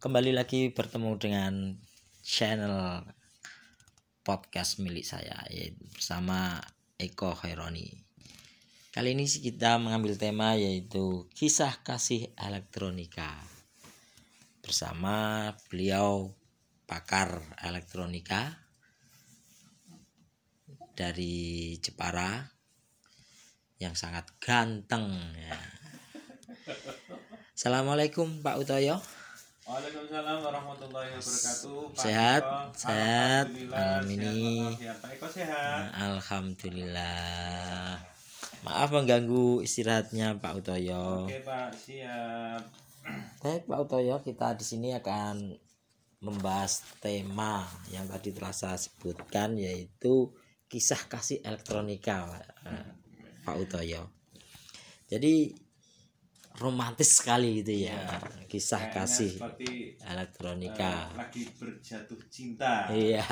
kembali lagi bertemu dengan channel podcast milik saya yaitu bersama Eko Khaironi. Kali ini kita mengambil tema yaitu kisah kasih elektronika bersama beliau pakar elektronika dari Jepara yang sangat ganteng ya. Assalamualaikum Pak Utoyo. Waalaikumsalam warahmatullahi wabarakatuh. Pak Sehat, Eko. sehat. Alhamdulillah, Malam ini. Pak Eko sehat. Alhamdulillah. Maaf mengganggu istirahatnya Pak Utoyo. Oke Pak, siap. Baik Pak Utoyo, kita di sini akan membahas tema yang tadi telah saya sebutkan yaitu kisah kasih elektronika Pak Utoyo. Jadi romantis sekali gitu ya kisah Kayaknya kasih seperti elektronika. eh, lagi berjatuh cinta. Iya,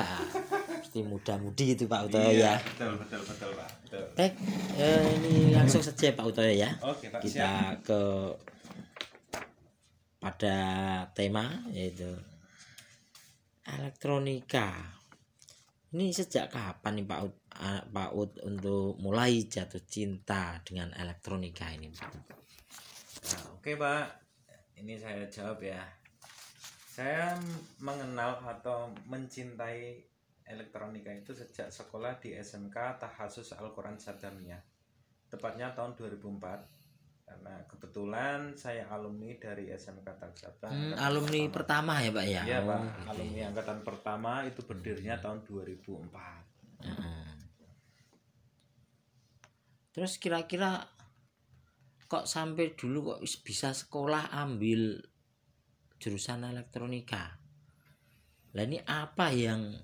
pasti muda-mudi itu Pak Utoyo Iya, ya. Betul, betul, betul Pak. Betul. Baik, eh, ini langsung saja Pak Utoyo ya. Oke Pak, siap. Kita ke pada tema yaitu elektronika. Ini sejak kapan nih Pak Ud, ah, Pak Ud untuk mulai jatuh cinta dengan elektronika ini Pak? Nah, Oke Pak, ini saya jawab ya. Saya mengenal atau mencintai elektronika itu sejak sekolah di SMK Tahasus Al-Quran Sadamiyah. Tepatnya tahun 2004. Karena kebetulan saya alumni dari SMK Taksaba. Hmm, alumni pertama ya Pak ya? Iya Pak, Oh, gitu alumni angkatan pertama itu berdirinya tahun 2004. Heeh. Terus kira-kira kok sampai dulu kok is- bisa sekolah ambil jurusan elektronika? Lah ini apa yang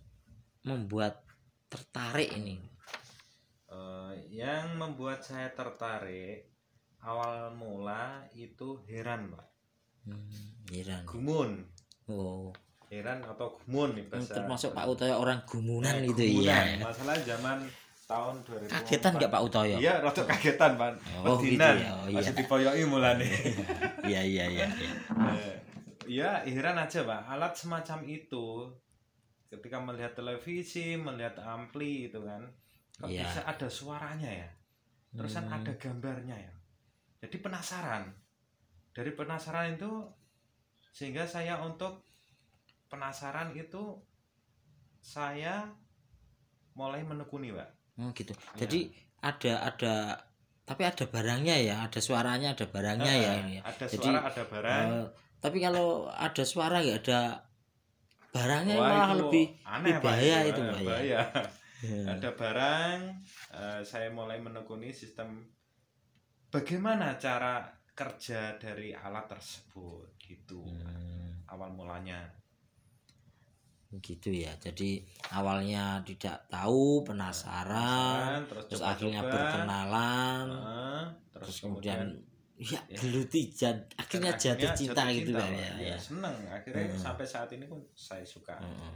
membuat tertarik ini? Eh, yang membuat saya tertarik awal mula itu heran Pak. Hmm, heran. Gumun. Oh, Heran atau gumun nih bahasa. termasuk Pak Utoyo orang gumunan Eh, gitu ya. Masalah zaman tahun 2004. Kagetan nggak Pak Utoyo? Iya, rada kagetan, Pak. Oh, gitu Wedinan. ya. Oh, iya. Masih dipoyoki mulane. Iya iya iya. iya. Eh, Iya, heran aja, Pak. Alat semacam itu ketika melihat televisi, melihat ampli itu kan, kok Iya. bisa ada suaranya ya. Terus kan Hmm. ada gambarnya ya. Jadi penasaran. Dari penasaran itu sehingga saya untuk penasaran itu saya mulai menekuni, Pak. Oh gitu. Iya. Jadi ada ada tapi ada barangnya ya, ada suaranya, ada barangnya ya Eh, ini. ya. Ada Jadi, suara, ada barang. Eh, tapi kalau ada suara nggak ada barangnya Wah, malah itu lebih aneh, lebih bahaya itu, itu, eh, ya. bahaya. Hmm. ada barang eh, saya mulai menekuni sistem bagaimana cara kerja dari alat tersebut gitu Hmm, awal mulanya gitu ya. Jadi awalnya tidak tahu, penasaran, terus, terus coba-coba, akhirnya berkenalan, eh, terus, terus kemudian ya ya. geluti jad- dan akhirnya jatuh cinta gitu cinta, Pak Pak. ya. Ya, ya. seneng akhirnya Hmm. sampai saat ini pun saya suka Heeh.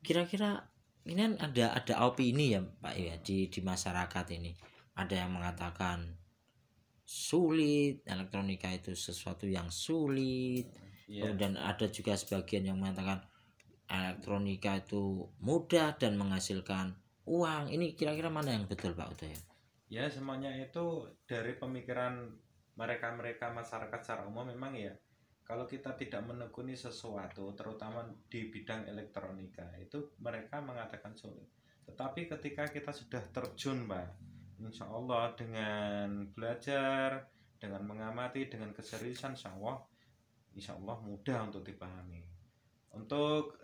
Kira-kira ini kan ada ada opini ya Pak ya di di masyarakat ini. Ada yang mengatakan sulit, elektronika itu sesuatu yang sulit. Iya. Kemudian ada juga sebagian yang mengatakan elektronika itu mudah dan menghasilkan uang. Ini kira-kira mana yang betul Pak Utoyo? ya semuanya itu dari pemikiran mereka-mereka masyarakat secara umum memang ya kalau kita tidak menekuni sesuatu terutama di bidang elektronika itu mereka mengatakan sulit tetapi ketika kita sudah terjun Pak Insya Allah dengan belajar dengan mengamati dengan keseriusan Allah Insya Allah mudah untuk dipahami untuk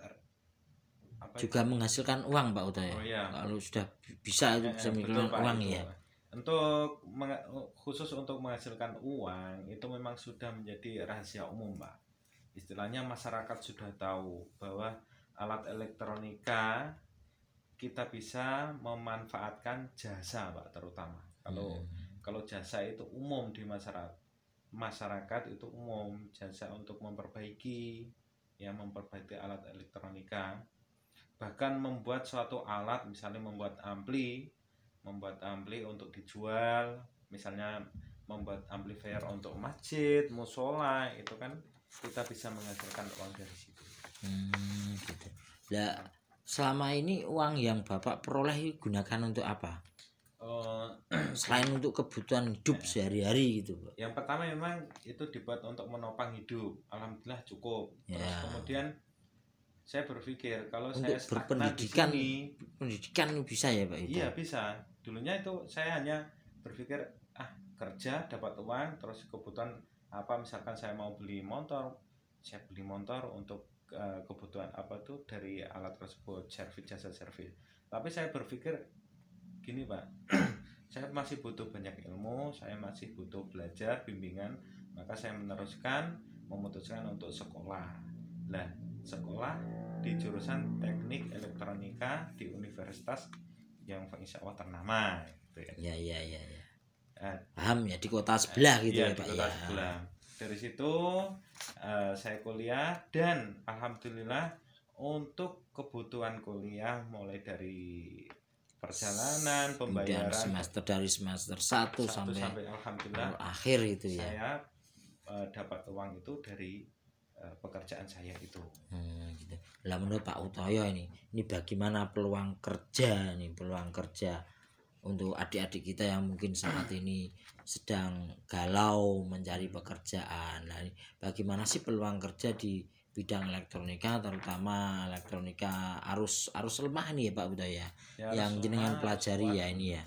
apa itu? Juga menghasilkan uang Pak Utoyo. Oh, iya. Kalau sudah bisa itu Ya, bisa ya, menghasilkan betul, uang itu. ya. Untuk khusus untuk menghasilkan uang itu memang sudah menjadi rahasia umum, Pak. Istilahnya masyarakat sudah tahu bahwa alat elektronika kita bisa memanfaatkan jasa, Pak, terutama. Kalau Hmm. kalau jasa itu umum di masyarakat. Masyarakat itu umum jasa untuk memperbaiki ya memperbaiki alat elektronika bahkan membuat suatu alat misalnya membuat ampli membuat ampli untuk dijual misalnya membuat amplifier untuk masjid musola itu kan kita bisa menghasilkan uang dari situ Hmm, gitu. Lah selama ini uang yang Bapak peroleh gunakan untuk apa? Eh, Selain untuk kebutuhan hidup sehari-hari gitu, Pak. yang pertama memang itu dibuat untuk menopang hidup alhamdulillah cukup terus Ya. kemudian saya berpikir kalau Untuk saya stagnan di berpendidikan sini Pendidikan bisa ya, Pak itu. iya bisa dulunya itu saya hanya berpikir ah kerja dapat uang terus kebutuhan apa misalkan saya mau beli motor saya beli motor untuk eh, kebutuhan apa tuh dari alat tersebut servis jasa servis tapi saya berpikir gini pak saya masih butuh banyak ilmu saya masih butuh belajar bimbingan maka saya meneruskan memutuskan untuk sekolah lah sekolah di jurusan teknik elektronika di universitas yang insya Allah ternama gitu ya. Ya, ya, ya, ya. Eh, Paham ya di kota sebelah gitu Iya, ya, di Pak kota ya. sebelah. Dari situ eh, saya kuliah dan alhamdulillah untuk kebutuhan kuliah mulai dari perjalanan, Kemudian pembayaran semester dari semester 1 satu sampai, sampai alhamdulillah akhir itu ya. saya eh, dapat uang itu dari eh, pekerjaan saya itu. Hmm, gitu. Lah menurut Pak Utoyo ini, ini bagaimana peluang kerja nih, peluang kerja untuk adik-adik kita yang mungkin saat ini sedang galau mencari pekerjaan. Nah, ini bagaimana sih peluang kerja di bidang elektronika terutama elektronika arus arus lemah nih ya Pak Utoyo ya. Ya, yang jenengan pelajari ya ini ya.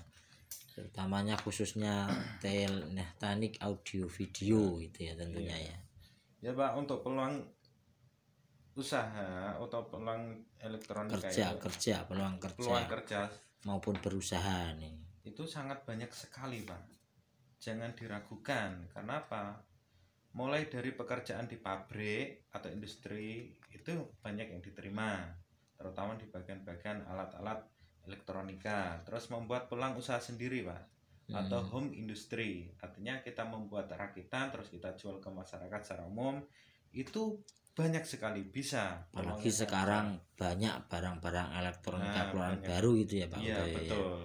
Terutamanya khususnya teknik audio video gitu ya tentunya Iya. ya. Ya Pak untuk peluang usaha atau peluang elektronika Kerja, itu, kerja, peluang kerja. peluang kerja maupun berusaha nih. itu sangat banyak sekali pak jangan diragukan karena apa mulai dari pekerjaan di pabrik atau industri itu banyak yang diterima terutama di bagian-bagian alat-alat elektronika terus membuat peluang usaha sendiri pak atau Hmm. home industry artinya kita membuat rakitan terus kita jual ke masyarakat secara umum itu banyak sekali bisa apalagi sekarang banyak barang-barang elektronika Nah, keluaran banyak. baru gitu ya Pak Iya Utoyo ya. betul.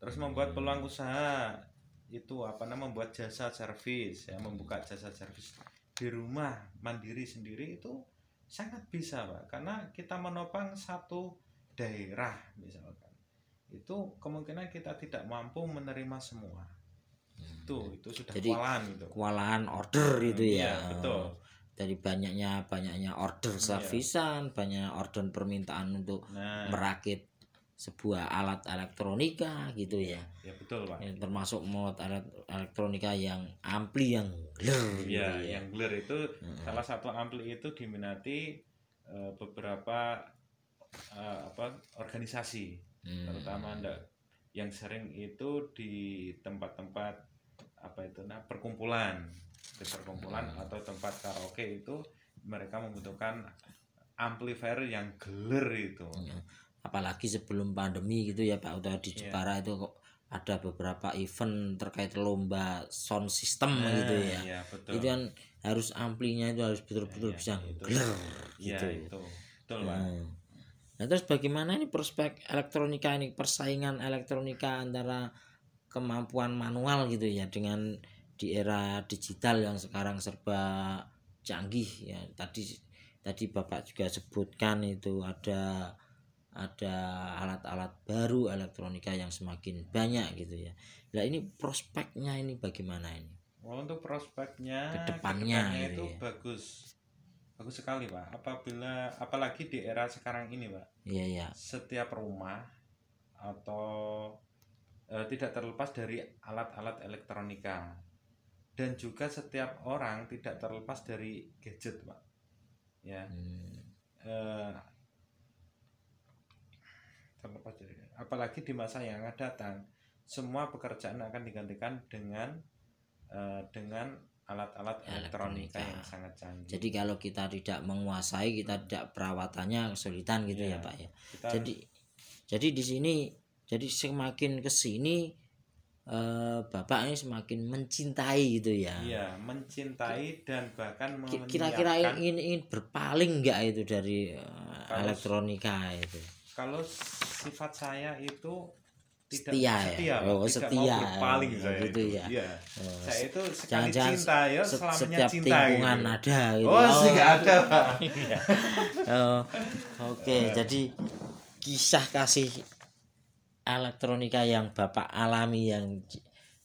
Terus membuat Hmm. peluang usaha itu apa namanya membuat jasa servis ya membuka jasa servis di rumah mandiri sendiri itu sangat bisa pak karena kita menopang satu daerah misalkan itu kemungkinan kita tidak mampu menerima semua Hmm. itu itu sudah Jadi, kewalahan itu Kewalahan order itu Iya, ya. betul. Dari banyaknya banyaknya order Iya. servisan, banyak order permintaan untuk nah merakit sebuah alat elektronika gitu ya. ya betul pak Ya, termasuk mod alat elektronika yang ampli yang gler gitu ya ya. yang clear itu Hmm. salah satu ampli itu diminati eh, beberapa eh, apa organisasi Hmm. terutama ndak yang sering itu di tempat-tempat apa itu nah perkumpulan di perkumpulan Hmm. atau tempat karaoke itu mereka membutuhkan amplifier yang geler itu Ya. Apalagi sebelum pandemi gitu ya Pak Utoyo di Iya. Jepara itu kok ada beberapa event terkait lomba sound system Nah, gitu ya iya, betul itu kan harus amplinya itu harus betul-betul Iya, bisa itu. gler Iya, gitu itu betul pak Nah. Nah, terus bagaimana ini prospek elektronika ini persaingan elektronika antara kemampuan manual gitu ya dengan di era digital yang sekarang serba canggih ya tadi tadi Bapak juga sebutkan itu ada ada alat-alat baru elektronika yang semakin banyak gitu ya. Nah ini prospeknya ini bagaimana ini? Oh, untuk prospeknya Ke depannya ke depannya gitu itu ya. bagus bagus sekali pak apabila apalagi di era sekarang ini pak Iya ya. setiap rumah atau eh, tidak terlepas dari alat-alat elektronika dan juga setiap orang tidak terlepas dari gadget pak ya Hmm. eh, terlepas dari apalagi di masa yang akan datang semua pekerjaan akan digantikan dengan eh, dengan alat-alat elektronika Elektronika. yang sangat canggih Jadi kalau kita tidak menguasai, kita tidak perawatannya kesulitan gitu Iya. ya Pak ya. Kita- Jadi jadi di sini jadi semakin ke sini eh, Bapak ini semakin mencintai gitu ya. Iya, mencintai dan bahkan Ki- Kira-kira ingin, ingin berpaling nggak itu dari eh, elektronika itu? Kalau sifat saya itu tidak Setia ya? setia, Pak. Oh, tidak setia. mau berpaling Oh, saya gitu itu. ya. Iya. Oh, saya itu sekali jangan-jangan cinta ya se- selamanya setiap cinta tikungan gitu. ada gitu. oh, sih nggak ada pak Iya. Oh, Oke, jadi kisah kasih elektronika yang Bapak alami yang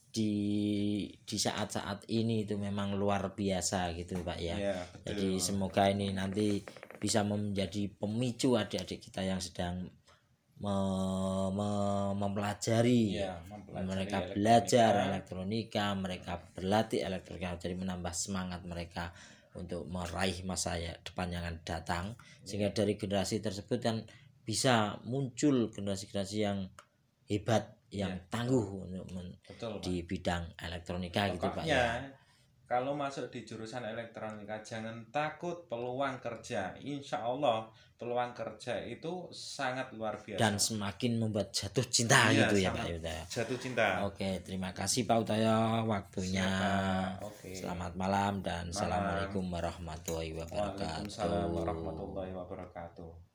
di- di saat-saat ini itu memang luar biasa gitu Pak ya. Iya, betul. Jadi semoga ini nanti bisa menjadi pemicu adik-adik kita yang sedang me- me- mempelajari. Iya, mempelajari mereka elektronika. belajar elektronika, mereka berlatih elektronika, jadi menambah semangat mereka untuk meraih masa ya, depan yang akan datang, sehingga dari generasi tersebut kan bisa muncul generasi-generasi yang hebat, yang Ya, tangguh untuk men- betul di bidang elektronika gitu pak Pokoknya, ya. Kalau masuk di jurusan elektronika jangan takut peluang kerja. Insya Allah peluang kerja itu sangat luar biasa. Dan semakin membuat jatuh cinta Iya, gitu ya pak Yuda. jatuh cinta. Oke, terima kasih Pak Utoyo waktunya. Oke. Selamat malam dan Malam. assalamualaikum warahmatullahi wabarakatuh. Waalaikumsalam warahmatullahi wabarakatuh.